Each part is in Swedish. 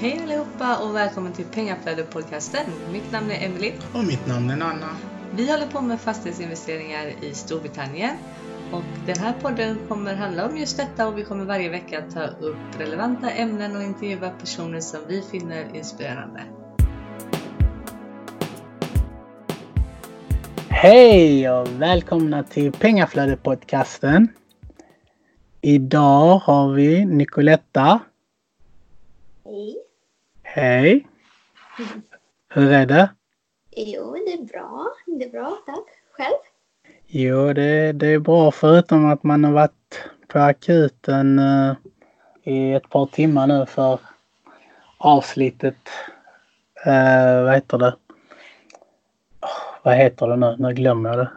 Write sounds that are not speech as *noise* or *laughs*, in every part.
Hej allihopa och välkommen till Pengaflödet-podcasten. Mitt namn är Emily. Och mitt namn är Nanna. Vi håller på med fastighetsinvesteringar i Storbritannien. Och den här podden kommer handla om just detta och vi kommer varje vecka ta upp relevanta ämnen och intervjua personer som vi finner inspirerande. Hej och välkomna till Pengaflödet-podcasten. Idag har vi Nicoletta. Hej. Hej. Hur är det? Jo, det är bra. Det är bra, tack. Själv? Jo, det, det är bra förutom att man har varit på akuten uh, i ett par timmar nu för avslitet. Uh, vad heter det? Oh, vad heter det nu? Nu glömmer jag det.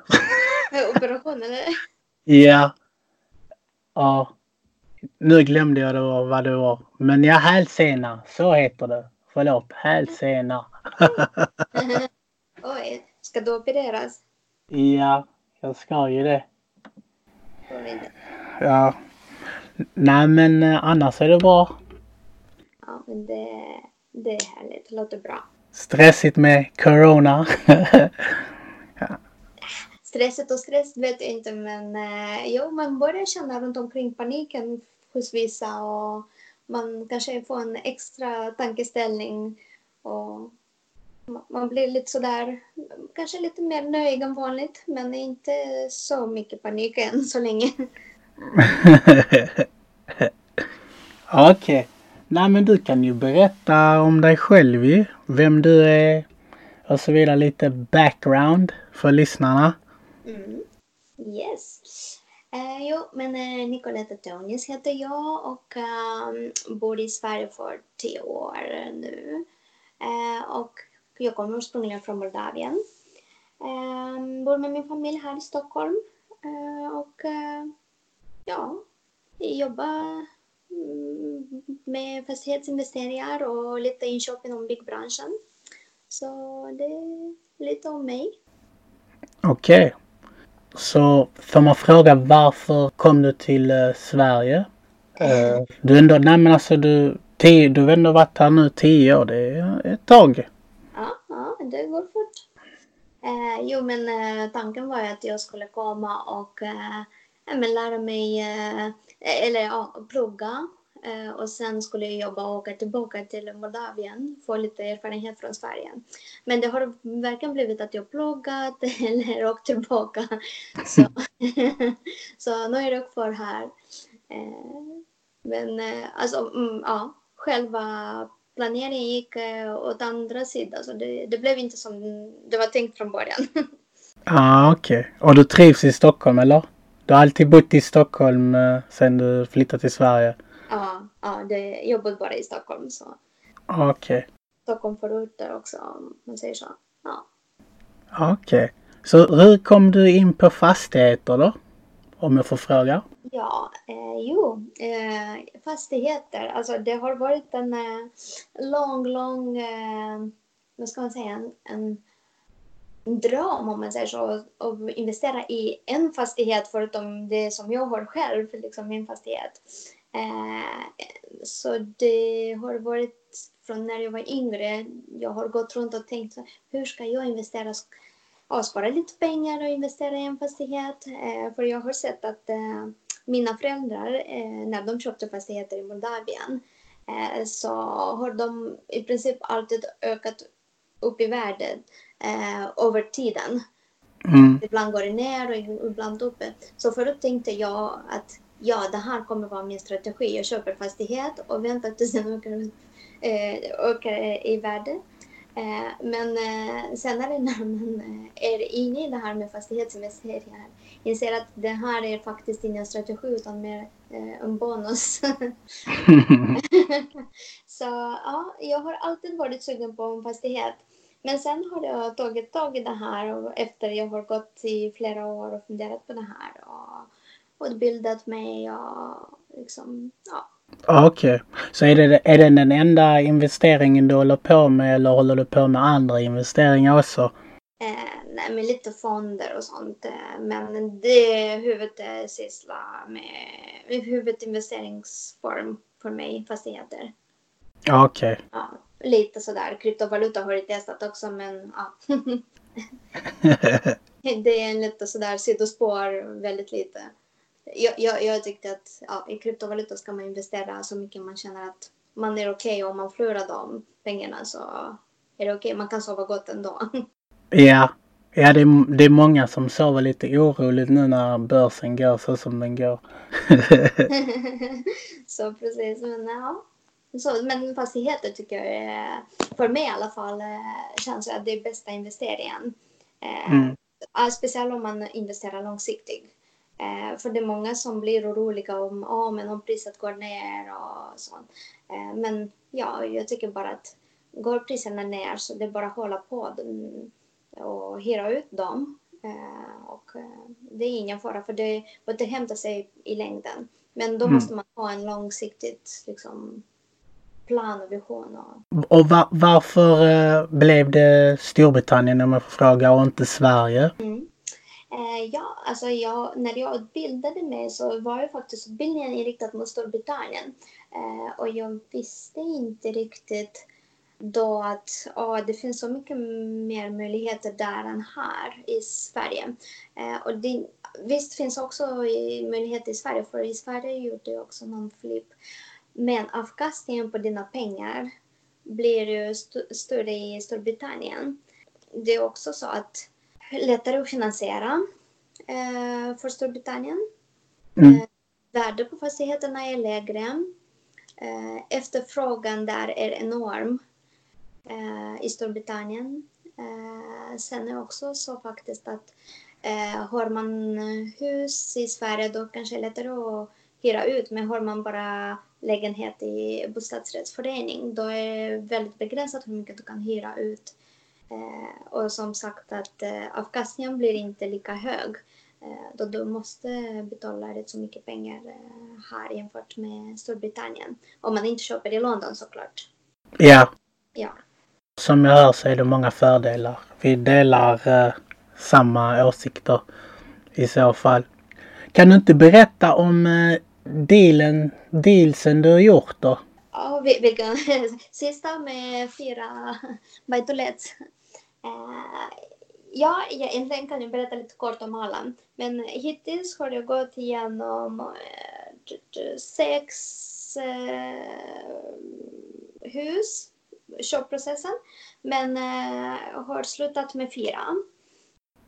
*laughs* Operation eller? Ja. Ja. Nu glömde jag det var, vad det var. Men ja, hälsena. Så heter det. Förlåt, hälsena. *laughs* Oj, ska du opereras? ja, jag ska ju det. Ja. Nej men eh, annars är det bra. Ja, men det, det är härligt. Det låter bra. Stressigt med corona. *laughs* Stresset och stress vet jag inte, men eh, jo, man börjar känna runt omkring paniken hos vissa och man kanske får en extra tankeställning och ma- man blir lite sådär, kanske lite mer nöjd än vanligt, men inte så mycket panik än så länge. *laughs* Okej. Nej men du kan ju berätta om dig själv ju. Vem du är och så vidare. Lite background för lyssnarna. Mm. Yes. Eh, jo, men eh, Nicoletta Tonius heter jag och eh, bor i Sverige för tio år nu. Eh, och jag kommer ursprungligen från Moldavien. Eh, bor med min familj här i Stockholm. Eh, och eh, ja, jobbar mm, med fastighetsinvesteringar och lite inköp inom byggbranschen. Så det är lite om mig. Okej. Så får man fråga varför kom du till eh, Sverige? Eh, du ändå, nej men alltså du, tio, du har ändå varit här nu tio år. Det är ett tag. Ja, ja, det går fort. Eh, jo, men eh, tanken var ju att jag skulle komma och eh, lära mig, eh, eller ja, plugga. Eh, och sen skulle jag jobba och åka tillbaka till Moldavien, få lite erfarenhet från Sverige. Men det har verkligen blivit att jag pluggat *laughs* eller åkt tillbaka. Så, *laughs* så nu är jag kvar här. Eh, men eh, alltså, mm, ja, själva planeringen gick eh, åt andra sidan. Så det, det blev inte som det var tänkt från början. *laughs* ah, okej. Och du trivs i Stockholm eller? Du har alltid bott i Stockholm eh, sedan du flyttade till Sverige? Ja, ja det, jag bodde bara i Stockholm. Så Okej. Stockholm förorter också om man säger så. Ja. Okej. Så hur kom du in på fastigheter då? Om jag får fråga. Ja, eh, jo, eh, fastigheter. Alltså det har varit en eh, lång, lång, eh, vad ska man säga, en, en dröm om man säger så, att investera i en fastighet förutom det som jag har själv, liksom min fastighet. Eh, så det har varit från när jag var yngre. Jag har gått runt och tänkt hur ska jag investera? Ja, spara lite pengar och investera i en fastighet. Eh, för jag har sett att eh, mina föräldrar, när de köpte fastigheter i Moldavien, så har de i princip alltid ökat upp i värde över tiden. Mm. Ibland går det ner och ibland uppe. Så förut tänkte jag att ja, det här kommer vara min strategi. Jag köper fastighet och väntar tills den ökar, eh, ökar i värde. Eh, men eh, senare när man eh, är inne i det här med fastighetsinvesteringar inser att det här är faktiskt ingen strategi utan mer eh, en bonus. *laughs* *laughs* Så ja, jag har alltid varit sugen på en fastighet. Men sen har jag tagit tag i det här och efter jag har gått i flera år och funderat på det här och utbildat mig och liksom, ja. Okej. Så är det, är det den enda investeringen du håller på med eller håller du på med andra investeringar också? Eh, nej, med lite fonder och sånt. Eh, men det huvudsyssla med huvudinvesteringsform för mig, fastigheter. Ja, Okej. Ja, lite sådär. Kryptovaluta har jag testat också men ja. *laughs* *laughs* det är en lite sådär sidospår väldigt lite. Jag, jag, jag tyckte att ja, i kryptovaluta ska man investera så mycket man känner att man är okej okay. om man förlorar de pengarna så är det okej. Okay. Man kan sova gott ändå. *laughs* Ja, ja det, är, det är många som sover lite oroligt nu när börsen går så som den går. *laughs* så precis, men ja. Så, men fastigheter tycker jag är, för mig i alla fall, eh, känns att det är bästa investeringen. Eh, mm. Speciellt om man investerar långsiktigt. Eh, för det är många som blir oroliga om, oh, men om priset går ner och sånt. Eh, men ja, jag tycker bara att går priserna ner så det är bara att hålla på och hyra ut dem. Eh, och det är ingen fara för det återhämtar sig i längden. Men då mm. måste man ha en långsiktigt liksom, plan och vision. Och, och va varför blev det Storbritannien om jag får fråga och inte Sverige? Mm. Eh, ja, alltså jag, när jag utbildade mig så var ju faktiskt utbildningen inriktad mot Storbritannien. Eh, och jag visste inte riktigt då att oh, det finns så mycket mer möjligheter där än här i Sverige. Eh, och det, visst finns också möjligheter i Sverige, för i Sverige gjorde jag också någon flipp. Men avkastningen på dina pengar blir ju st större i Storbritannien. Det är också så att lättare att finansiera eh, för Storbritannien. Mm. Eh, värdet på fastigheterna är lägre. Eh, efterfrågan där är enorm i Storbritannien. Sen är också så faktiskt att har man hus i Sverige då kanske det är lättare att hyra ut. Men har man bara lägenhet i bostadsrättsförening då är det väldigt begränsat hur mycket du kan hyra ut. Och som sagt att eh, avkastningen blir inte lika hög eh, då du måste betala rätt så mycket pengar eh, här jämfört med Storbritannien. Om man inte köper i London såklart. Ja. Ja. Som jag hör så är det många fördelar. Vi delar eh, samma åsikter i så fall. Kan du inte berätta om eh, dealen, dealsen du har gjort då? Ja, vilken? *laughs* Sista med fyra *laughs* buy ja, egentligen kan jag berätta lite kort om alla. Men hittills har jag gått igenom uh, sex uh, hus, köpprocessen. Men har slutat med fyra.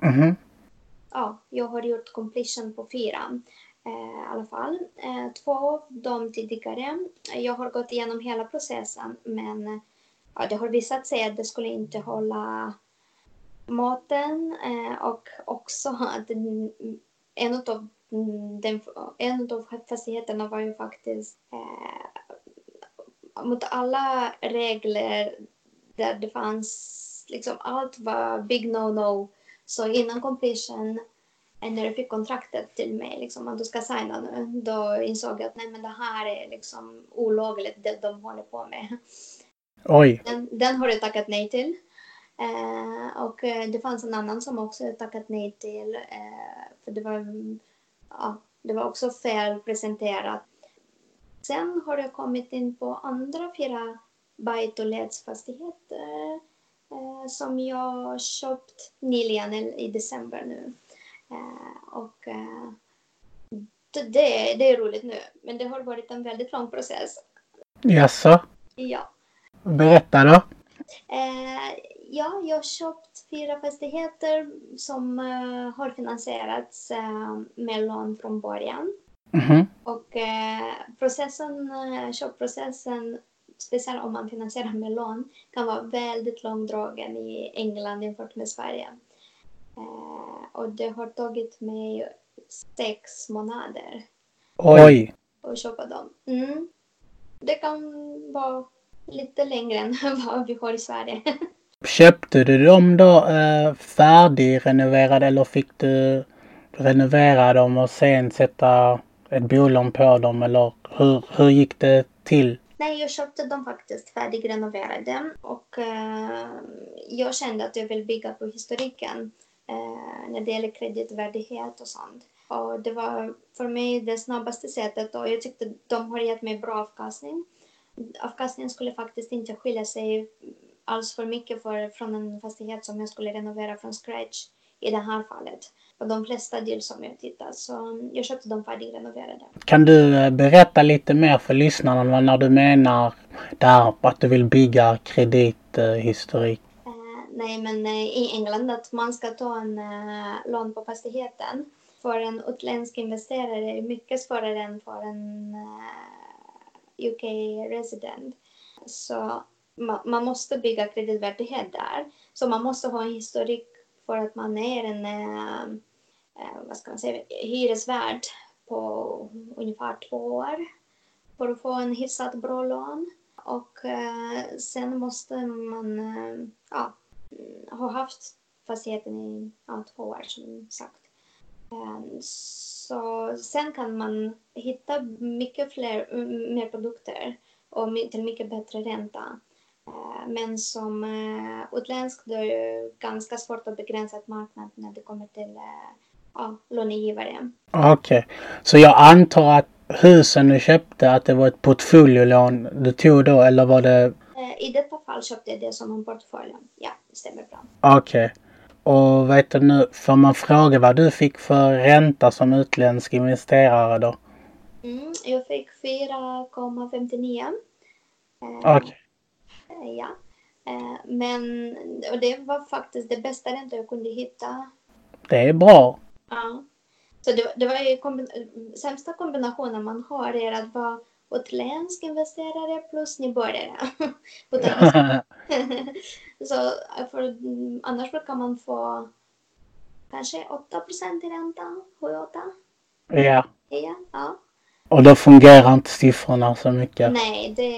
Mm -hmm. Ja, jag har gjort completion på fyra. Eh, i alla fall. Eh, två av dem tidigare. Jag har gått igenom hela processen men ja, det har visat sig att det skulle inte hålla maten eh, och också att en av, den, en av fastigheterna var ju faktiskt eh, mot alla regler där det fanns liksom allt var big no-no. Så innan completion när jag fick kontraktet till mig, liksom, att du ska signa nu, då insåg jag att nej, men det här är liksom olagligt, det de håller på med. Oj. Den, den har jag tackat nej till. Eh, och eh, det fanns en annan som också tackat nej till, eh, för det var, ja, det var också fel presenterat. Sen har jag kommit in på andra fyra Byte och ledsfastigheter som jag köpt nyligen i december nu. Och det, det är roligt nu, men det har varit en väldigt lång process. Jaså? Ja. Berätta då. Eh, ja, jag har köpt fyra fastigheter som har finansierats med lån från början. Mm -hmm. Och processen, köpprocessen, speciellt om man finansierar med lån, kan vara väldigt långdragen i England jämfört med Sverige. Eh, och det har tagit mig sex månader. Oj! Att köpa dem. Mm. Det kan vara lite längre än *laughs* vad vi har i Sverige. Köpte du dem då eh, färdigrenoverade eller fick du renovera dem och sen sätta ett bolån på dem eller hur, hur gick det till? Nej, jag köpte dem faktiskt färdigrenoverade och eh, jag kände att jag vill bygga på historiken eh, när det gäller kreditvärdighet och sånt. Och det var för mig det snabbaste sättet och jag tyckte de har gett mig bra avkastning. Avkastningen skulle faktiskt inte skilja sig alls för mycket för, från en fastighet som jag skulle renovera från scratch i det här fallet. Och de flesta deals som jag tittat så jag köpte dem färdigrenoverade. Kan du eh, berätta lite mer för lyssnarna när du menar där att du vill bygga kredithistorik? Eh, nej, men eh, i England att man ska ta en eh, lån på fastigheten för en utländsk investerare är mycket svårare än för en eh, UK resident. Så ma man måste bygga kreditvärdighet där. Så man måste ha en historik för att man är en eh, eh, vad ska man säga, hyresvärd på ungefär två år för att få en hyfsat bra lån. Och eh, sen måste man eh, ja, ha haft fastigheten i ja, två år som sagt. Eh, så sen kan man hitta mycket fler, mer produkter och till mycket bättre ränta. Eh, men som eh, utländsk då är det ganska svårt att begränsa ett marknad när det kommer till ja, långivare. Okej, okay. så jag antar att husen du köpte, att det var ett portföljlån du tog då eller var det? I detta fall köpte jag det som en portfölj. Ja, det stämmer bra. Okej. Okay. Och vet du nu, får man fråga vad du fick för ränta som utländsk investerare då? Mm, jag fick 4,59. Okej. Okay. Eh, ja. Eh, men och det var faktiskt det bästa ränta jag kunde hitta. Det är bra. Ja. Så det, det var ju kombin sämsta kombinationen man har är att vara utländsk investerare plus nybörjare. *laughs* *laughs* *laughs* så för, annars brukar man få kanske 8 procent i ränta, 7-8. Ja. Ja, ja. Och då fungerar inte siffrorna så mycket? Nej, det,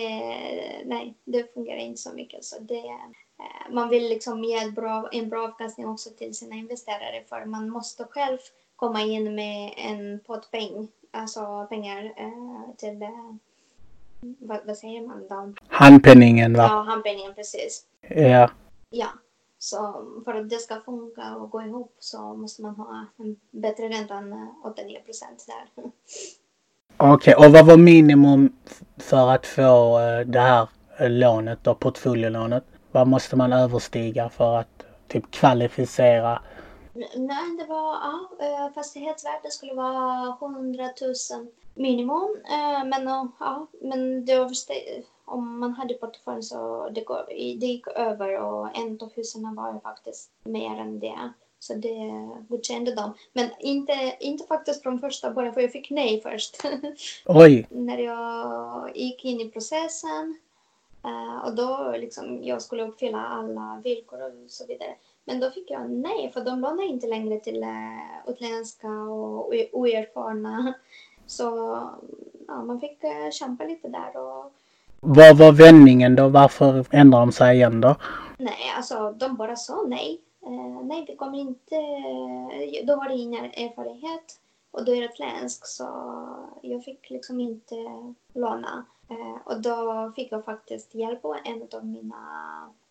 nej, det fungerar inte så mycket. Så det, eh, man vill liksom ge bra, en bra avkastning också till sina investerare för man måste själv komma in med en pott peng, alltså pengar eh, till, eh, vad, vad, säger man då? Handpenningen va? Ja, handpenningen precis. Ja. Ja, så för att det ska funka och gå ihop så måste man ha en bättre ränta än 8-9 procent där. *laughs* Okej, okay, och vad var minimum för att få eh, det här eh, lånet då, portföljelånet? Vad måste man överstiga för att typ kvalificera? Nej, det var, ja, eh, fastighetsvärdet skulle vara 100 000 minimum. Men, ja, men det om man hade portfölj så det, det gick över och en av husen var faktiskt mer än det. Så det godkände de. Men inte, inte faktiskt från första början, för jag fick nej först. *laughs* Oj! När jag gick in i processen. Uh, och då liksom, jag skulle uppfylla alla villkor och så vidare. Men då fick jag nej, för de lånade inte längre till uh, utländska och oerfarna. Så ja, man fick uh, kämpa lite där. Och... Vad var vändningen då? Varför ändrade de sig igen då? Nej, alltså de bara sa nej. Eh, nej, det kommer inte... Då har det ingen erfarenhet och då är det utländsk så jag fick liksom inte låna. Eh, och då fick jag faktiskt hjälp av en av mina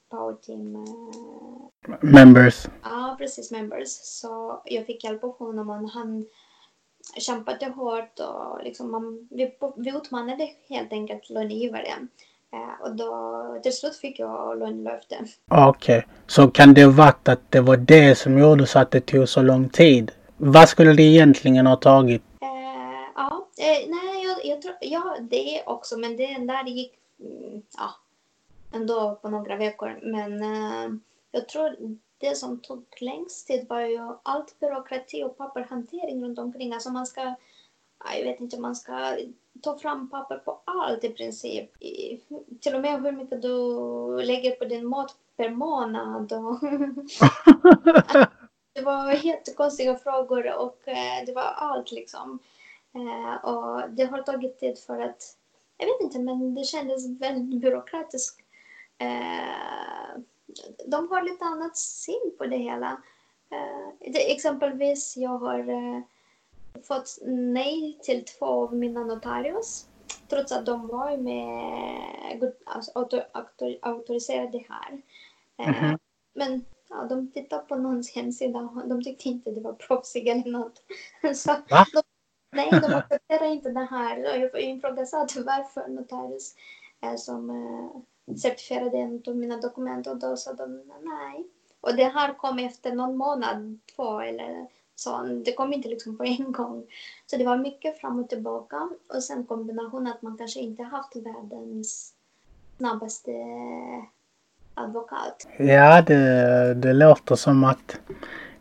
powerteam... Eh, members. Ja, precis, members. Så jag fick hjälp av honom och han kämpade hårt och liksom man, vi, vi utmanade helt enkelt långivaren. Eh, och då till slut fick jag lånelöfte. Okej, okay. så kan det varit att det var det som gjorde så att det tog så lång tid? Vad skulle det egentligen ha tagit? Eh, ja, eh, nej, jag, jag tror, ja, det också, men det där gick, mm, ja, ändå på några veckor. Men eh, jag tror det som tog längst tid var ju allt byråkrati och papperhantering runt omkring. Alltså man ska, jag vet inte, man ska ta fram papper på allt i princip. Till och med hur mycket du lägger på din mat per månad. Och *laughs* det var jättekonstiga frågor och eh, det var allt liksom. Eh, och det har tagit tid för att, jag vet inte, men det kändes väldigt byråkratiskt. Eh, de har lite annat syn på det hela. Det, exempelvis, jag har fått nej till två av mina notarius. Trots att de var med alltså, autor, autor, auktoriserade här. Mm -hmm. Men ja, de tittade på någons hemsida och de tyckte inte det var proffsigt eller något. *laughs* Så de, nej, de accepterar inte det här. Jag ifrågasatte varför notarius. eh, som eh, certifierade en av mina dokument och då sa de nej. Och det har kommit efter någon månad, två eller så. Det kom inte liksom på *laughs* en gång. Så det var mycket fram och tillbaka. Och sen kombination att man kanske inte haft världens snabbaste advokat. Ja, det, det låter som att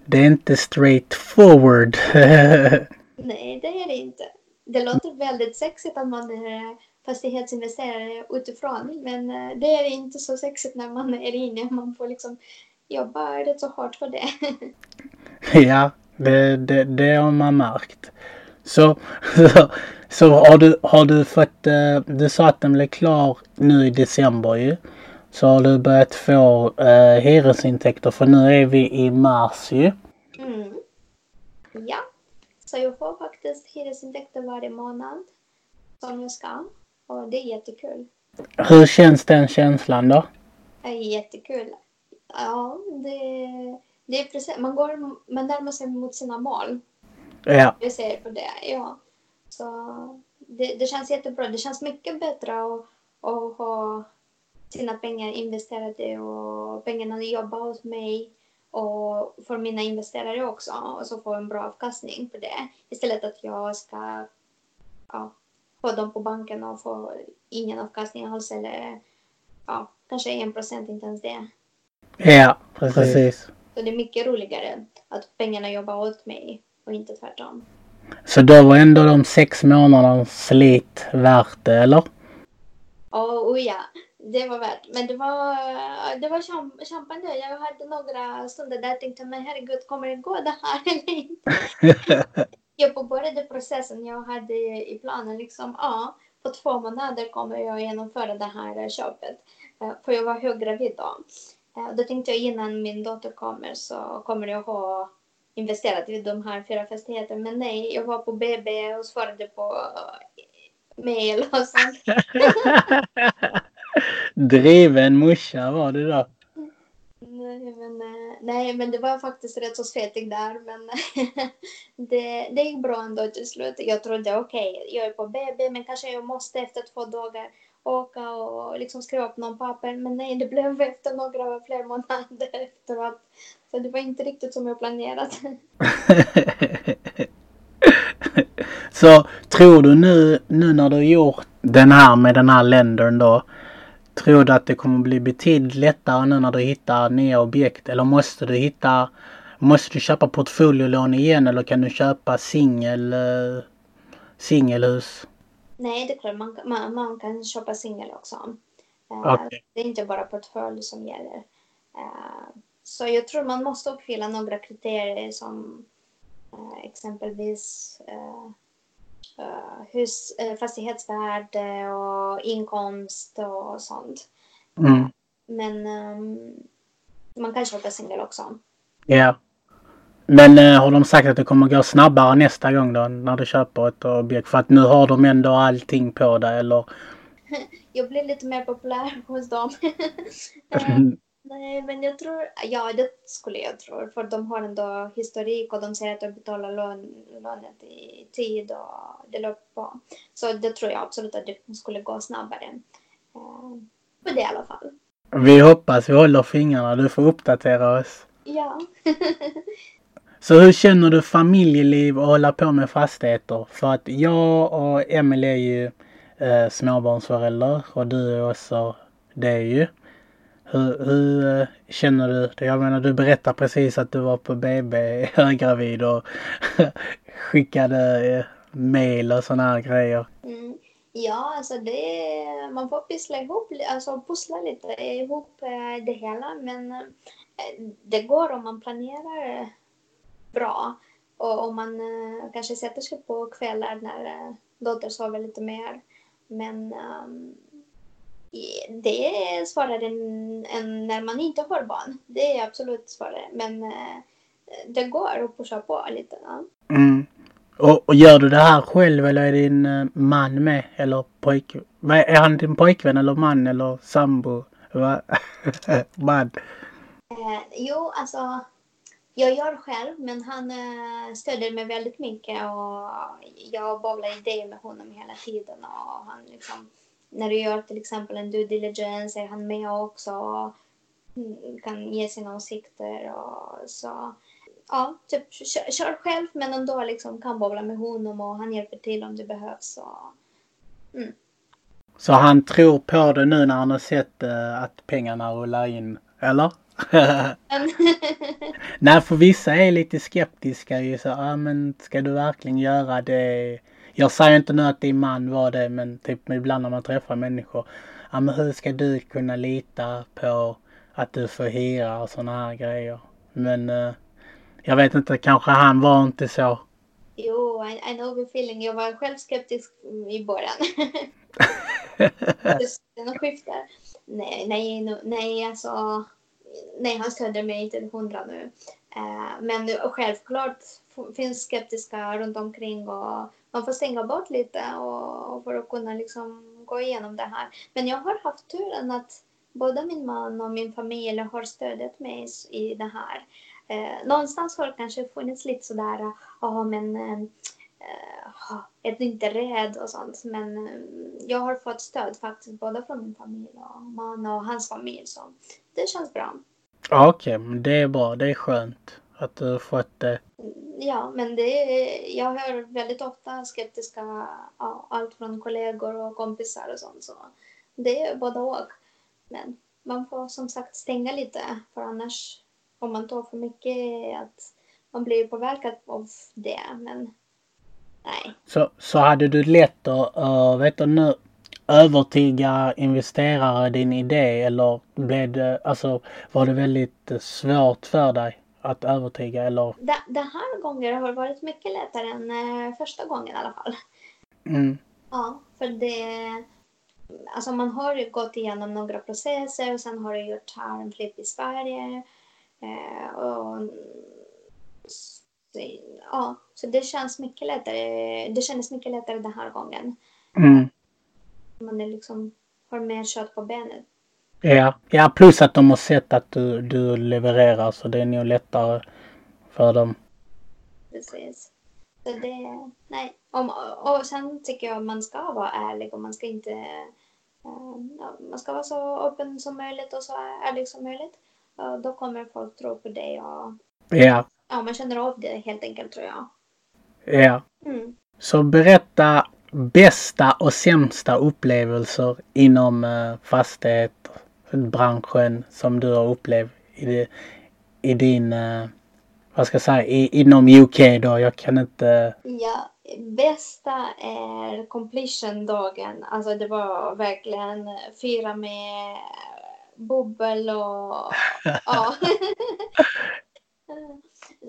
det är inte straight forward. *laughs* Nej, det är det inte. Det låter väldigt sexigt att man är fastighetsinvesterare utifrån, men eh, det är inte så sexigt när man är inne. Man får liksom jobba rätt så hårt för det. *laughs* ja, det, det, det har man märkt. Så, så, *laughs* så har, du, har du fått, eh, du sa att den blev klar nu i december ju. Så har du börjat få eh, hyresintäkter för nu är vi i mars ju. Mm. Ja, så jag får faktiskt hyresintäkter varje månad som jag ska. Och det är jättekul. Hur känns den känslan då? Det är jättekul. Ja, det, det är precis, man, går, man närmar sig mot sina mål. Ja. Jag ser på det, ja. Så det, det känns jättebra. Det känns mycket bättre att, att ha sina pengar investerade och pengarna jobbar hos mig och för mina investerare också och så få en bra avkastning på det istället att jag ska ja, ha dem på banken och få ingen avkastning alls eller ja, kanske en procent, inte ens det. Ja, precis. Så det är mycket roligare att pengarna jobbar åt mig och inte tvärtom. Så då var ändå de sex månadernas slit värt det, eller? Oh, oh ja, det var värt. Men det var, det var kämpande. Jag hade några stunder där jag tänkte, men herregud, kommer det gå det här eller inte? *laughs* jag påbörjade processen. Jag hade i planen liksom, ja, på två månader kommer jag genomföra det här köpet. Eh, för jag var höggravid då. Eh, då tänkte jag innan min dotter kommer så kommer jag ha investerat i de här fyra fastigheterna. Men nej, jag var på BB och svarade på mail och sånt. *laughs* Driven morsa var du då. *laughs* Nej men, eh, nej, men det var faktiskt rätt så svettigt där. Men *laughs* det, det gick bra ändå till slut. Jag trodde okej, okay, jag är på BB, men kanske jag måste efter två dagar åka och liksom skriva upp någon papper. Men nej, det blev efter några fler månader *laughs* efteråt. Så det var inte riktigt som jag planerat. *laughs* Så tror du nu, nu när du gjort den här med den här ländern då. Tror du att det kommer bli betydligt lättare nu när du hittar nya objekt? Eller måste du hitta Måste du köpa portföljlån igen eller kan du köpa singel eh, singelhus? Nej, det är klart man, man, man kan köpa singel också. Eh, okay. Det är inte bara portfölj som gäller. Eh, så jag tror man måste uppfylla några kriterier som exempelvis hus, uh, fastighetsvärde och inkomst och sånt. Mm. Men um, man kan köpa singel också. Ja. Men uh, har de sagt att det kommer gå snabbare nästa gång då när du köper ett objekt? För att nu har de ändå allting på dig eller? *laughs* Jag blir lite mer populär hos dem. *laughs* *laughs* Nej, men jag tror, ja det skulle jag tro, för de har ändå historik och de säger att de betalar lön, lånet i tid och det löper på. Så det tror jag absolut att det skulle gå snabbare. Uh, det i alla fall. Vi hoppas, vi håller fingrarna, du får uppdatera oss. Ja. *laughs* Så hur känner du familjeliv och hålla på med fastigheter? För att jag och Emelie är ju eh, småbarnsföräldrar och du är också det ju. Hur, hur eh, känner du? Jag menar du berättar precis att du var på BB *laughs* höggravid och *laughs* skickade mejl mail och sådana här grejer. Mm. Ja, alltså det, man får pyssla ihop, alltså pussla lite ihop eh, det hela men det går om man planerar bra och om man kanske sätter sig på kvällar när dotter sover lite mer. Men um, det är svårare än, än, när man inte har barn. Det är absolut svårare. Men eh, det går att pusha på lite. Ja. Mm. Och, och, gör du det här själv eller är din uh, man med? Eller pojk... Är han din pojkvän eller man eller sambo? *laughs* man? Eh, jo, alltså jag gör själv men han uh, stödjer mig väldigt mycket och jag bollar idéer med honom hela tiden och han liksom när du gör till exempel en due diligence är han med också och kan ge sina åsikter och så. Ja, typ kör, kör själv men ändå liksom kan bolla med honom och han hjälper till om det behövs. Och, mm. Så han tror på det nu när han har sett uh, att pengarna rullar in, eller? *laughs* Nej, för vissa är lite skeptiska ju så, ja men ska du verkligen göra det? Jag säger inte nu att din man var det, men typ ibland när man träffar människor. Ja men hur ska du kunna lita på att du får hyra och sådana här grejer? Men uh, jag vet inte, kanske han var inte så. Jo, I, I know the feeling. Jag var själv skeptisk i början. *laughs* Den skiftar. Nej, nej, nej, alltså. Nej, han stöder mig till hundra nu. Uh, men självklart finns skeptiska runt omkring och man får stänga bort lite och, och för att kunna liksom gå igenom det här. Men jag har haft turen att både min man och min familj har stödjat mig i det här. Eh, någonstans har det kanske funnits lite sådär, ja men eh, eh, är du inte rädd och sånt. Men eh, jag har fått stöd faktiskt både från min familj och man och hans familj. Så det känns bra. Okej, okay, det är bra. Det är skönt att du har fått det. Ja, men det är, jag hör väldigt ofta skeptiska, ja, allt från kollegor och kompisar och sånt. Så det är både och. Men man får som sagt stänga lite för annars om man tar för mycket att man blir påverkad av det. Men nej. Så, så hade du lätt att uh, vet du, nu, övertyga investerare din idé eller blev det, alltså, var det väldigt svårt för dig att övertyga eller? Det, det här gången har varit mycket lättare än uh, första gången i alla fall. Mm. Ja, för det Alltså man har ju gått igenom några processer och sen har du gjort harmflip i Sverige Eh, och, så, ja, så det känns mycket lättare. Det kändes mycket lättare den här gången. Mm. Man är liksom, har mer kött på benet. Ja, ja plus att de har sett att du, du levererar så det är nog lättare för dem. Precis. Så det, nej. Om, och sen tycker jag man ska vara ärlig och man ska inte uh, man ska vara så öppen som möjligt och så ärlig som möjligt då kommer folk tro på dig och ja. ja, man känner av det helt enkelt tror jag. Ja. Mm. Så berätta bästa och sämsta upplevelser inom uh, fastighetsbranschen som du har upplevt i, det, i din, uh, vad ska jag säga, i, inom UK då? Jag kan inte... Ja, bästa är completion-dagen. Alltså det var verkligen fira med bubbel och *laughs* ja. *laughs*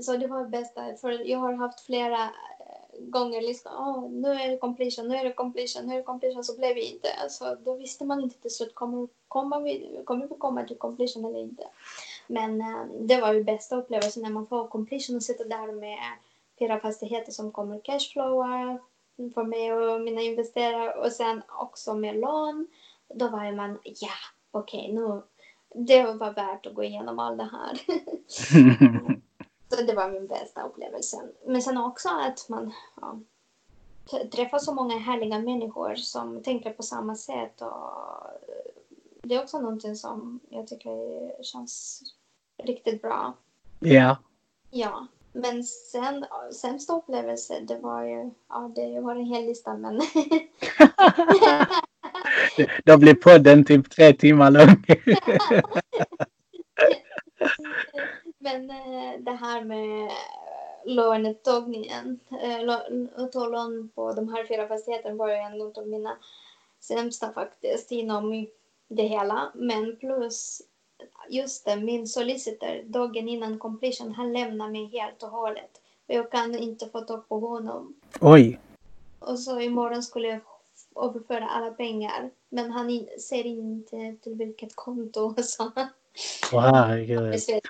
Så det var bästa, för jag har haft flera gånger liksom, oh, nu är det completion, nu är det completion, nu är det completion, så blev det inte. Alltså, då visste man inte till slut, kommer, kommer, vi, kommer vi komma till completion eller inte? Men äh, det var ju bästa upplevelsen när man får completion och sitta där med fyra fastigheter som kommer cashflowar för mig och mina investerare och sen också med lån. Då var man, ja, okej, okay, nu, det var värt att gå igenom allt det här. *laughs* *laughs* så det var min bästa upplevelse. Men sen också att man ja, träffar så många härliga människor som tänker på samma sätt. Och det är också någonting som jag tycker känns riktigt bra. Ja. Ja. Men sen, sämsta upplevelse, det var ju, ja det var en hel lista men *laughs* Då blir podden typ tre timmar lång. *laughs* Eh, det här med lånetagningen, eh, att ta lån på de här fyra fastigheterna var ju en av mina sämsta faktiskt inom det hela. Men plus just det, min solicitor dagen innan completion, han lämnade mig helt och hållet. Och jag kan inte få tag på honom. Oj! Och så imorgon skulle jag överföra alla pengar. Men han ser inte till vilket konto. Så. Åh herregud. *laughs*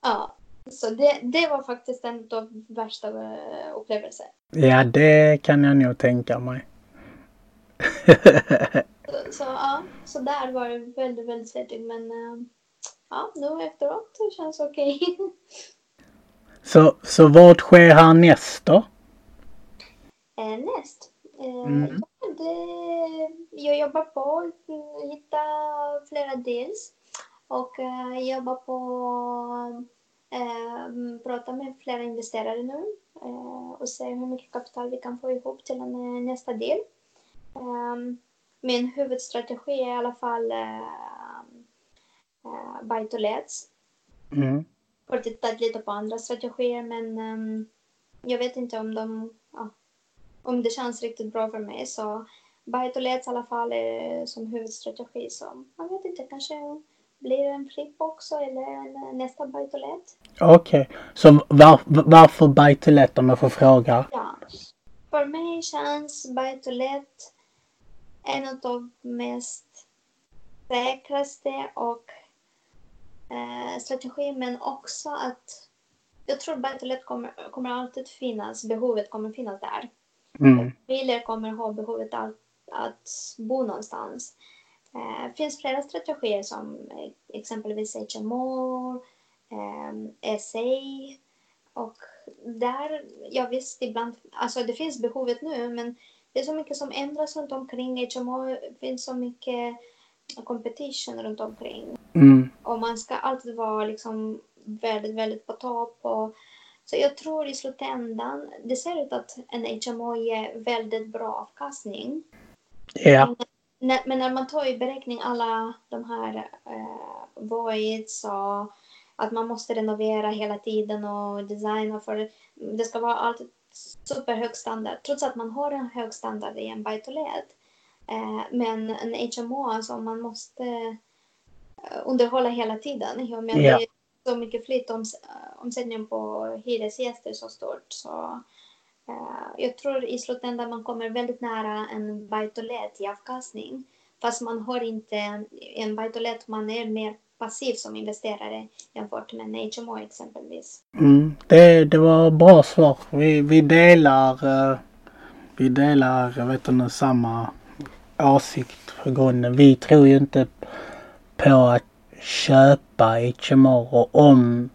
Ja. Så det, det var faktiskt en av de värsta uh, upplevelser. Ja, det kan jag nog tänka mig. *laughs* så, så, ja, så där var det väldigt, väldigt svettigt. Men uh, ja, nu efteråt det känns okej. Okay. *laughs* så, så vad sker härnäst då? Eh, näst? Eh, Mm. ja, det, jag jobbar på att hitta flera deals och eh, jobbar på eh, prata med flera investerare nu eh, och se hur mycket kapital vi kan få ihop till eh, nästa del. Eh, min huvudstrategi är i alla fall buy to lets. Mm. Jag har tittat lite på andra strategier men ehm, jag vet inte om de ja, om det känns riktigt bra för mig så buy to lets i alla fall är som huvudstrategi så man vet inte kanske blir det en flipp också eller en, nästa buy to let. Okej, så var, varför buy to let om jag får fråga? Ja. För mig känns buy to let en av de mest säkraste och eh, strategi men också att jag tror buy to let kommer, kommer alltid finnas, behovet kommer finnas där. Mm. Familjer kommer ha behovet att, att bo någonstans. Det eh, finns flera strategier som eh, exempelvis HMO, eh, SA och där, ja visst ibland, alltså det finns behovet nu men det är så mycket som ändras runt omkring. HMO finns så mycket competition runt omkring Mm. och man ska alltid vara liksom väldigt, väldigt på topp. Och, så jag tror i slutändan, det ser ut att en HMO ger väldigt bra avkastning. Men, när, men när man tar i beräkning alla de här eh, voids och att man måste renovera hela tiden och designa för det ska vara alltid superhög standard trots att man har en hög standard i en buy to let. Eh, men en HMO, alltså man måste eh, underhålla hela tiden. I och med Ja. det är så mycket flytt om, omsättningen på hyresgäster så stort. Så, Eh, jag tror i slutändan man kommer väldigt nära en bajtolet to let i avkastning. Fast man har inte en bajtolet, to let, man är mer passiv som investerare jämfört med en HMO exempelvis. Mm. Det, det var bra svar. Vi, vi delar eh, vi delar jag vet inte, samma åsikt på grunden. Vi tror ju inte på att köpa HMO och om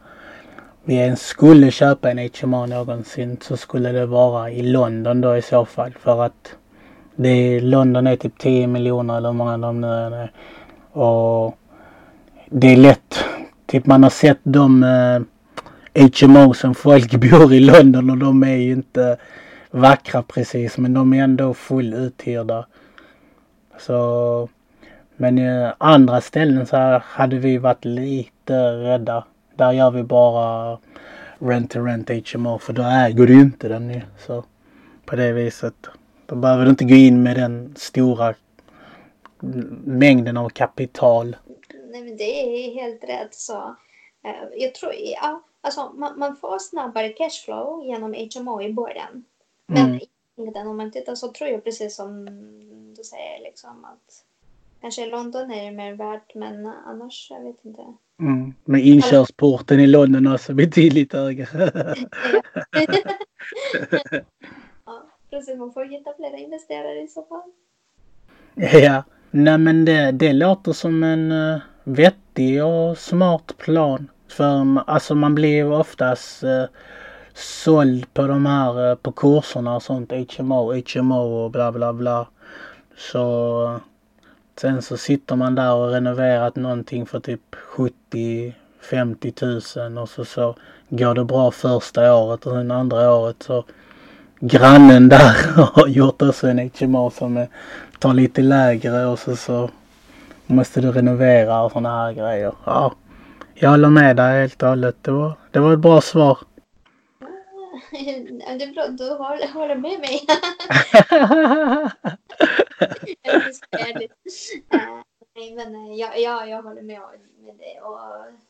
vi ens skulle köpa en HMA någonsin så skulle det vara i London då i så fall för att det är, London är typ 10 miljoner eller hur många de nu är. Och det är lätt. Typ man har sett de eh, HMO som folk *laughs* bor i London och de är ju inte vackra precis men de är ändå full uthyrda. Så men i andra ställen så hade vi varit lite rädda. Där gör vi bara rent to rent HMO för då äger du inte den ju. Så på det viset. Då behöver du inte gå in med den stora mängden av kapital. Nej, men det är helt rätt. Så, eh, jag tror, ja, alltså, man, man får snabbare cashflow genom HMO i början. Men Mm. om man tittar så tror jag precis som du säger liksom att kanske London är mer värt men annars, jag vet inte. Mm. Men inkörsporten i London också betydligt högre. *laughs* Ja, precis, man får hitta flera investerare i så fall. ja. Nej men det, det låter som en uh, vettig och smart plan. För mm, alltså man blir ju oftast uh, såld på de här uh, på kurserna och sånt. HMO, HMO och bla bla bla. Så sen så sitter man där och renoverat någonting för typ 70 50 tusen och så, så går det bra första året och sen andra året så grannen där *laughs* har gjort också en HMO som är, tar lite lägre och så, så måste du renovera och sådana här grejer. Ja, jag håller med dig helt och hållet. Det var, det var ett bra svar. Det är bra, du håller, håller med mig. Eh, *laughs* Nej, men eh, ja, ja, jag håller med med det. Och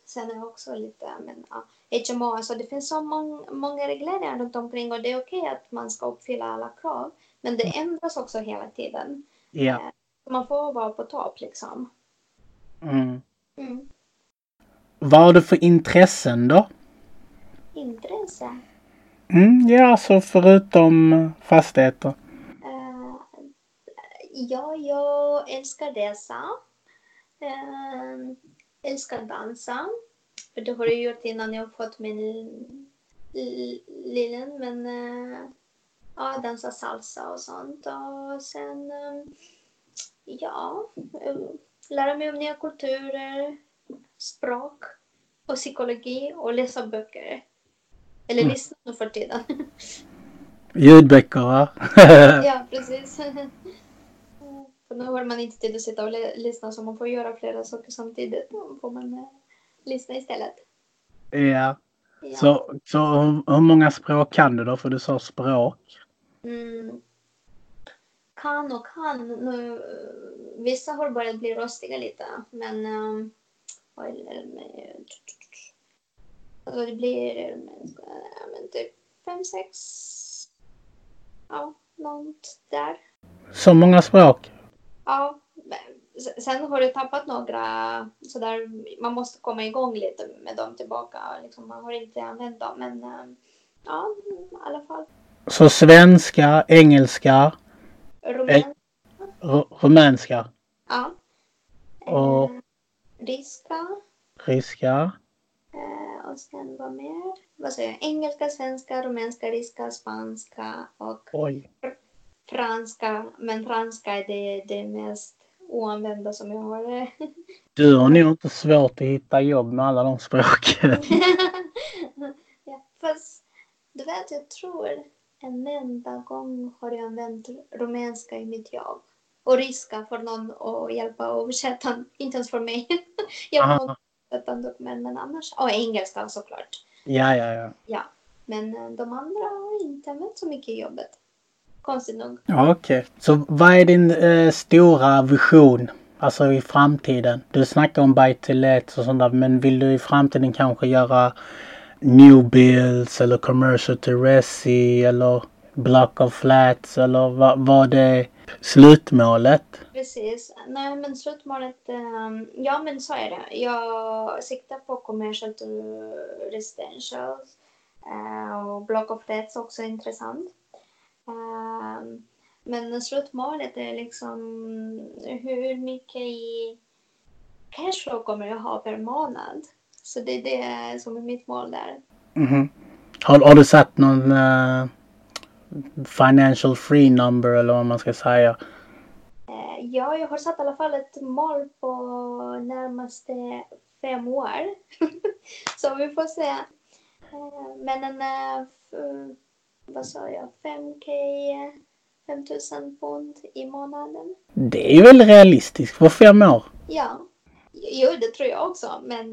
sen är också lite, men ja, HMO, alltså det finns så många, många regleringar runt omkring och det är okej att man ska uppfylla alla krav. Men det ändras också hela tiden. ja. Man får vara på topp liksom. Mm. Mm. Vad har du för intressen då? Intresse. Mm, ja, så förutom fastigheter. Uh, ja, jag älskar läsa. Uh, eh, älskar dansa. För det har jag gjort innan jag fått min l- lillen. Men uh, ja, dansa salsa och sånt. Och sen, eh, ja, lära mig om nya kulturer, språk och psykologi och läsa böcker. Eller Mm. lyssna nu för tiden. Ljudböcker *laughs* va? *laughs* ja, precis. *laughs* För nu har man inte tid att sitta och lyssna så man får göra flera saker samtidigt. Då får man eh, lyssna istället. ja. Ja. Så, så hur, hur många språk kan du då? För du sa språk. Mm. Kan och kan. Nu, vissa har börjat bli rostiga lite, men... Um, vad är det med... Alltså det blir eh, men typ fem, sex... Ja, något där. Så många språk? Ja, sen har du tappat några sådär, man måste komma igång lite med dem tillbaka. Liksom, man har inte använt dem, men eh, ja, i alla fall. Så svenska, engelska, Rumän, ru- rumänska, ja. Och- Eh, ryska. ryska. Eh, sen vad mer? Vad säger jag? Engelska, svenska, rumänska, ryska, spanska och Oj. franska. Men franska är det, det mest oanvända som jag har. *laughs* Du har nog inte svårt att hitta jobb med alla de språken. *laughs* ja, fast du vet, jag tror en enda gång har jag använt rumänska i mitt jobb. Och ryska för någon att hjälpa och översätta, inte ens för mig. *laughs* jag. Men annars. Och engelska såklart. Ja, ja, ja. Ja, men eh, de andra har inte använt så mycket i jobbet. Konstigt nog. Ja, Okej. Så vad är din eh, stora vision? Alltså i framtiden. Du snackar om buy to let och sånt där. Men vill du i framtiden kanske göra new builds eller commercial to resi eller block of flats eller vad, vad är slutmålet? Precis. Nej, men slutmålet, ehm, ja men så är det. Jag siktar på commercial to residential eh, och block of flats också intressant. Ehm, men slutmålet är liksom hur mycket i cashflow kommer jag ha per månad. Så det är det som är mitt mål där. Mhm. Har, har du satt någon eh, financial free number eller vad man ska säga? Eh, Ja, jag har satt i alla fall ett mål på närmaste fem år. *laughs* Så vi får se. Eh, Men en, eh, vad sa jag, 5k, 5000 pund i månaden. Det är väl realistiskt på fem år? Ja, jo det tror jag också, men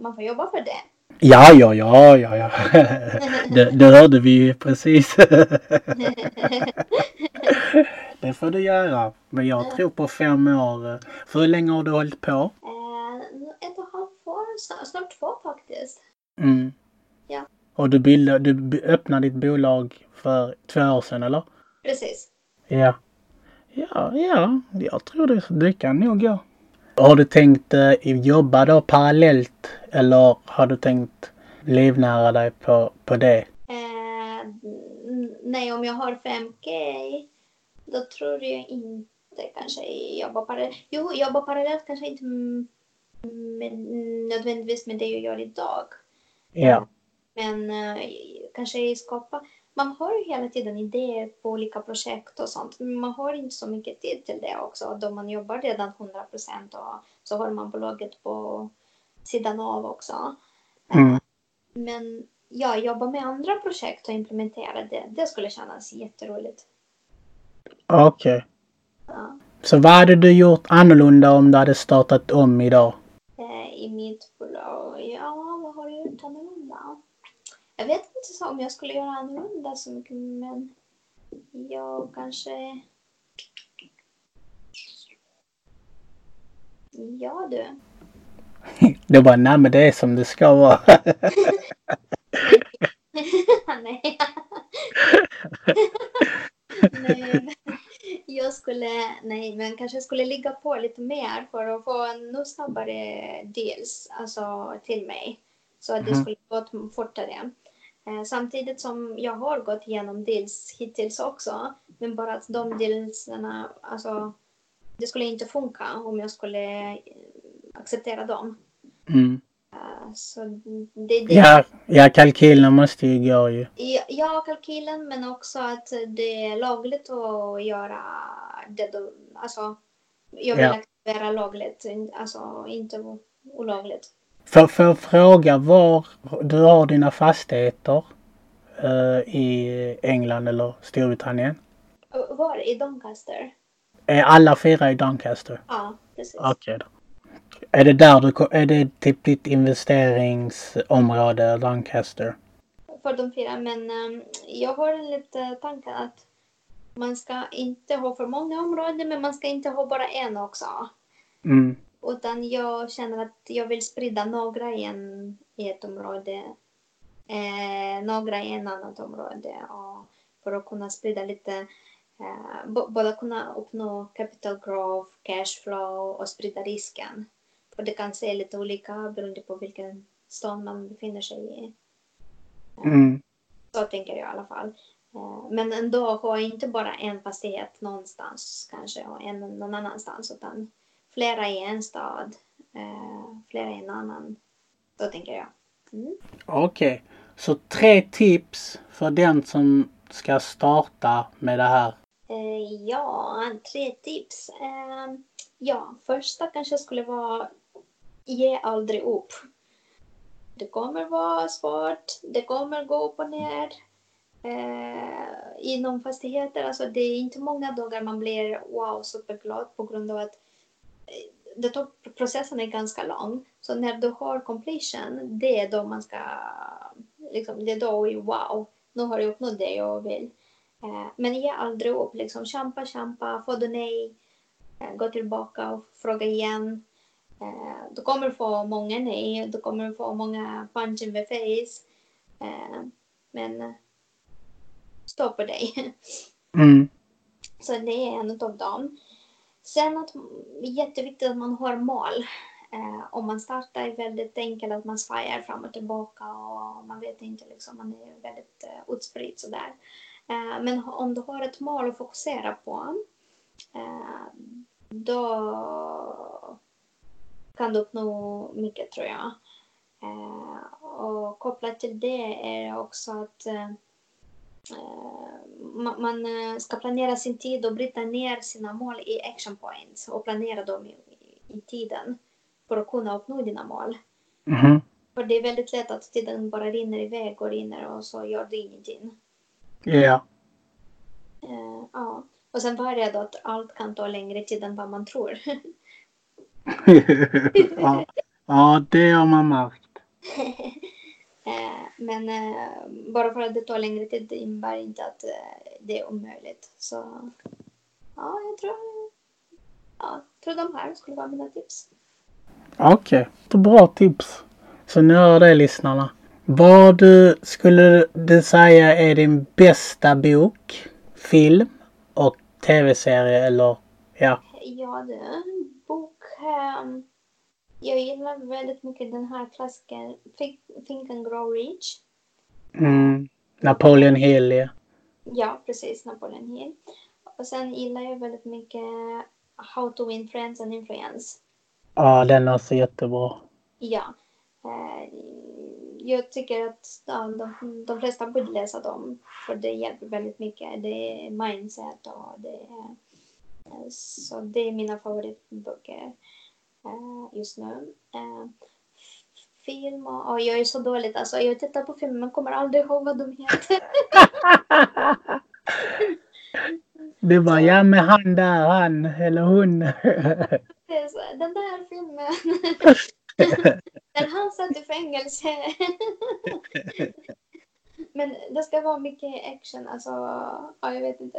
man får jobba för det. Ja, ja, ja, ja, ja. *laughs* Det, det hörde vi precis. *laughs* Det får du göra. Men jag tror på fem år. För hur länge har du hållit på? Eh, Ett och ett halvt år, snart, två faktiskt. Mm. Ja. Och du, bildade, du öppnade ditt bolag för två år sedan, eller? Precis. Ja. Ja, ja, jag tror det, det kan nog gå. Har du tänkt eh, jobba då parallellt eller har du tänkt livnära dig på, på det? Eh, nej, om jag har 5K då tror jag inte kanske jobba parallellt. Jo, jobba parallellt kanske inte med, nödvändigtvis med det jag gör idag. Ja. Men eh, kanske skapa. Man har ju hela tiden idéer på olika projekt och sånt. Men man har inte så mycket tid till det också. Då man jobbar redan 100 procent och så har man bolaget på sidan av också. Mm. Men ja, jobba med andra projekt och implementera det, det skulle kännas jätteroligt. Okej. Ja. Så vad hade du gjort annorlunda om du hade startat om idag? Eh, I mitt bolag, ja, vad har jag gjort annorlunda? Jag vet inte så om jag skulle göra annorlunda så mycket, men jag kanske... Ja du. Det var nej men det är som det ska vara. *laughs* nej. nej. Jag skulle, nej men kanske skulle ligga på lite mer för att få ännu snabbare deals alltså, till mig. Så att det Mhm. skulle gått fortare. Eh, samtidigt som jag har gått igenom deals hittills också. Men bara att de dealsarna, alltså det skulle inte funka om jag skulle eh, acceptera dem. Mm. Eh, så det det. Ja, ja kalkylen måste ju gå ju. Ja, kalkylen men också att det är lagligt att göra det du, alltså jag vill Ja. är lagligt, alltså inte olagligt. För, för att fråga var du har dina fastigheter eh, i England eller Storbritannien? Var? I Doncaster? Är alla fyra i Doncaster? Ja, precis. Okej då. Är det där du är det typ ditt investeringsområde Doncaster? För de fyra, men ehm, jag har lite tanke att man ska inte ha för många områden, men man ska inte ha bara en också. Mm. Utan jag känner att jag vill sprida några i, en, i ett område, eh, några i ett annat område. Och för att kunna sprida lite, eh, både kunna uppnå capital growth, cash flow och sprida risken. För det kan se lite olika beroende på vilken stad man befinner sig i. Mm. Så tänker jag i alla fall. Eh, Men ändå ha inte bara en fastighet någonstans kanske och en någon annanstans utan flera i en stad, eh, flera i en annan. Så tänker jag. Mm. Okej. Så tre tips för den som ska starta med det här. Eh, ja, tre tips. Eh, ja, första kanske skulle vara ge aldrig upp. Det kommer vara svårt, det kommer gå upp och ner. Inom fastigheter, alltså det är inte många dagar man blir wow superglad på grund av att det tar, processen är ganska lång. Så när du har completion, det är då man ska, liksom, det är då wow, nu har jag uppnått det jag vill. Eh, Men ge aldrig upp. Liksom, kämpa, kämpa. Får du nej, eh, gå tillbaka och fråga igen. Eh, Du kommer få många nej. Du kommer få många punch in the face. Eh, Men eh, stå på dig. *laughs* Mm. Så det är en av dem. Sen att jätteviktigt att man har mål. Eh, om man startar är väldigt enkelt att man svajar fram och tillbaka och man vet inte liksom, man är väldigt eh, utspridd sådär. Eh, men om du har ett mål att fokusera på eh, då kan du uppnå mycket tror jag. Eh, och kopplat till det är också att eh, man eh, ska planera sin tid och bryta ner sina mål i action points och planera dem i, i, tiden för att kunna uppnå dina mål. Mhm. För det är väldigt lätt att tiden bara rinner iväg och rinner och så gör du ingenting. Ja. Eh, ja. Och sen var det då att allt kan ta längre tid än vad man tror. *laughs* ja. Ja, det har man märkt. *laughs* eh, men eh, bara för att det tar längre tid innebär inte att eh, det är omöjligt. Så ja, jag tror, ja, jag tror de här skulle vara mina tips. Okej, okay. bra tips. Så nu hör det lyssnarna. Vad du, skulle du säga är din bästa bok, film och tv-serie eller ja? Ja, det är en bok. ehm, jag gillar väldigt mycket den här klassikern Think, and Grow Rich. Mm. Napoleon Hill ja. Ja, precis. Napoleon Hill. Och sen gillar jag väldigt mycket How to Win Friends and Influence. Ja, den är också jättebra. Ja. Eh, jag tycker att de, de flesta borde läsa dem. För det hjälper väldigt mycket. Det är mindset och det är... eh, Så det är mina favoritböcker just nu. Eh, film och, och jag är så dåligt. Alltså, jag tittar på film men kommer aldrig ihåg vad de heter. *laughs* Det var ja med han där, han eller hon. *laughs* Så, den där filmen. *laughs* När han satt i fängelse. Men det ska vara mycket action. Alltså, ja, jag vet inte.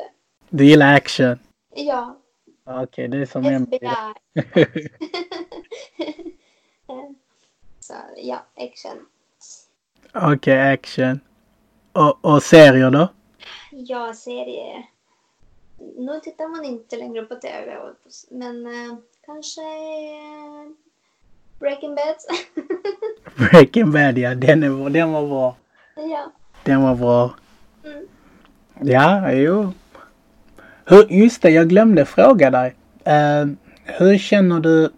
Du gillar action? Ja, Okej, det är som en. FBI. *laughs* så ja, action. Okej, action. Och, och serier då? Ja, serie. Nu tittar man inte längre på tv. Men eh, kanske eh, Breaking Bad. *laughs* *laughs* Breaking Bad ja, den, är, den var bra. ja. Den var bra. Mm. Ja, jo. Hur, just det, jag glömde fråga dig. Eh, hur känner du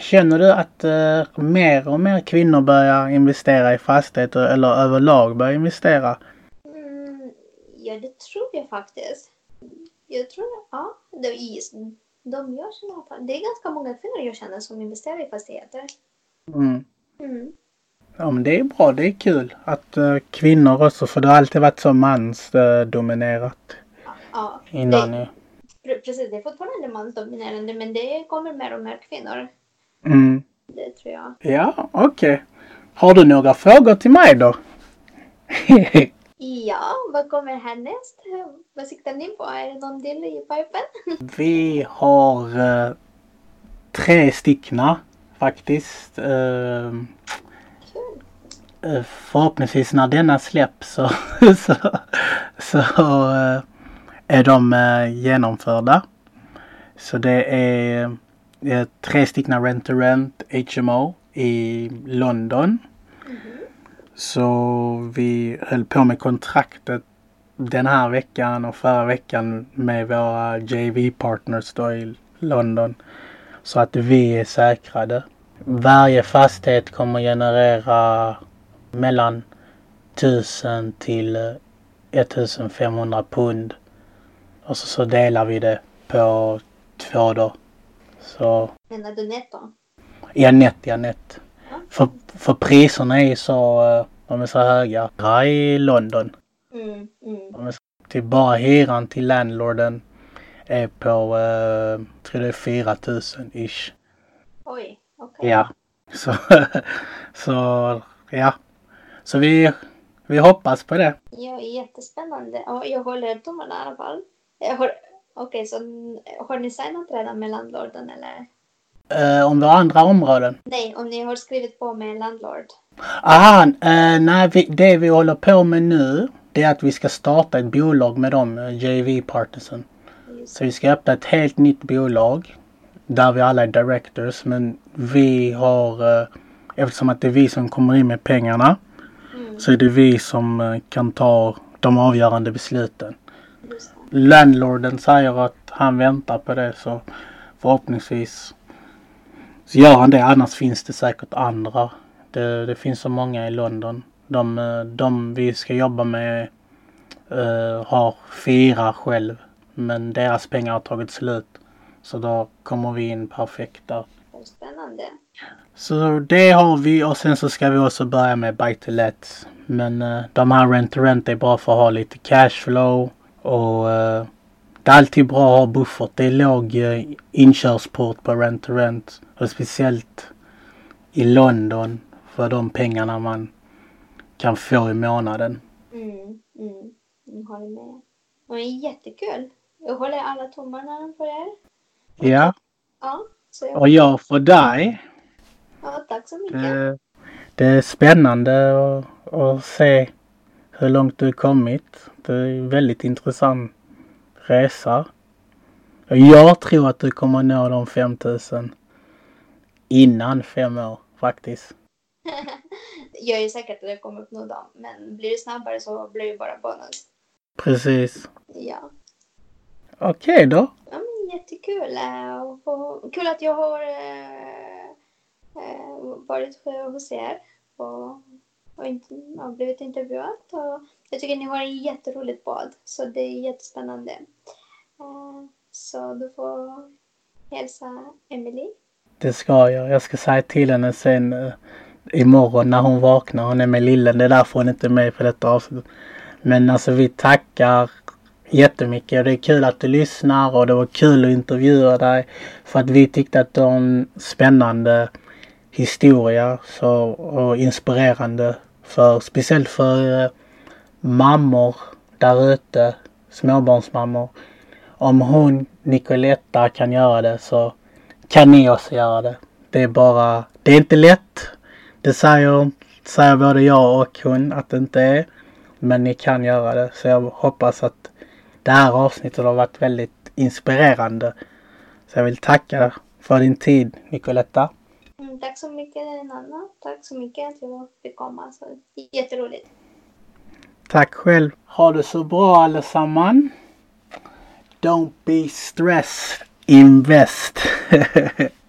Känner du att uh, mer och mer kvinnor börjar investera i fastigheter eller överlag börjar investera? Mm, ja, det tror jag faktiskt. Jag tror, ja, det, de jag känner. Det är ganska många kvinnor jag känner som investerar i fastigheter. Mm. Mm. Ja men det är bra, det är kul att uh, kvinnor också, för det har alltid varit så mansdominerat. Ja, ja, innan det, pre- precis. Det är fortfarande mansdominerande, men det kommer mer och mer kvinnor. Mm. Det tror jag. Ja, okej. Har du några frågor till mig då? Ja, vad kommer härnäst? Vad siktar ni på? Är det någon del i pipen? *laughs* Vi har eh, tre stickna faktiskt. Eh, förhoppningsvis när denna släpps så, *laughs* så, så är de eh, genomförda. Så det är eh, tre stickna Rent to Rent HMO i London. Så vi höll på med kontraktet den här veckan och förra veckan med våra JV-partners då i London. Så att vi är säkrade. Varje fastighet kommer generera mellan 1000 till eh, 1500 pund. Och så, så delar vi det på två då. Så, Menar du netto? ja net, ja net. Ja. För, för priserna är så, eh, de är så höga i London. Mm, mm. Till bara hyran till landlorden är på, eh, tror det är 4000 ish. Oj, okej. Ja. *laughs* Så, så ja. Så vi, vi hoppas på det. Ja, jättespännande. Jag håller tummarna i alla fall. Har- Okej, så n- har ni signat redan med landlorden eller? Eh, om vi har andra områden. Nej, om ni har skrivit på med landlord. Aha, eh, nej, vi, det vi håller på med nu det är att vi ska starta ett bolag med dem, eh, JV-partnersen. Just. Så vi ska öppna ett helt nytt bolag där vi alla är directors men vi har, eh, eftersom att det är vi som kommer in med pengarna Mm, så är det vi som eh, kan ta de avgörande besluten. Landlorden säger att han väntar på det så förhoppningsvis så gör han det. Annars finns det säkert andra. Det, det finns så många i London. De, de vi ska jobba med eh, har fyra själv. Men deras pengar har tagit slut. Så då kommer vi in perfekt där. Spännande. Så det har vi och sen så ska vi också börja med buy to let. Men eh, de här rent to rent är bra för att ha lite cashflow och eh, det är alltid bra att ha buffert. Det är låg eh, inkörsport på rent to rent och speciellt i London för de pengarna man kan få i månaden. Mm, mm. Jag håller med. Och det är jättekul. Jag håller alla tummarna för er. Ja, Ja, jag, och jag för dig. ja, tack så mycket. Det, det är spännande att, att se hur långt du kommit. Det är en väldigt intressant resa. Jag tror att du kommer nå de 5000 innan fem år faktiskt. *laughs* jag är säker att jag kommer uppnå dem, men blir det snabbare så blir det bara bonus. Precis. Ja, Okej då. ja men jättekul. eh, och Kul att jag har eh, eh, varit hos er och, och, inte, och blivit intervjuad. Och jag tycker ni har ett jätteroligt bad så det är jättespännande. Eh, så du får hälsa Emily. Det ska jag. Jag ska säga till henne sen eh, imorgon när hon vaknar. Hon är med lillen. Det är därför hon inte är med på detta avsnitt. Men alltså vi tackar jättemycket. Det är kul att du lyssnar och det var kul att intervjua dig. För att vi tyckte att det var en spännande historia så, och inspirerande. För, speciellt för eh, mammor där ute, småbarnsmammor. Om hon, Nicoletta, kan göra det så kan ni också göra det. Det är bara, det är inte lätt. Det säger, säger både jag och hon att det inte är. Men ni kan göra det. Så jag hoppas att det här avsnittet har varit väldigt inspirerande. Så jag vill tacka för din tid Nicoletta. Mm, tack så mycket Nanna. Tack så mycket att jag fick komma. Så, jätteroligt. Tack själv. Ha det så bra allesamman! Don't be stressed. Invest. *laughs*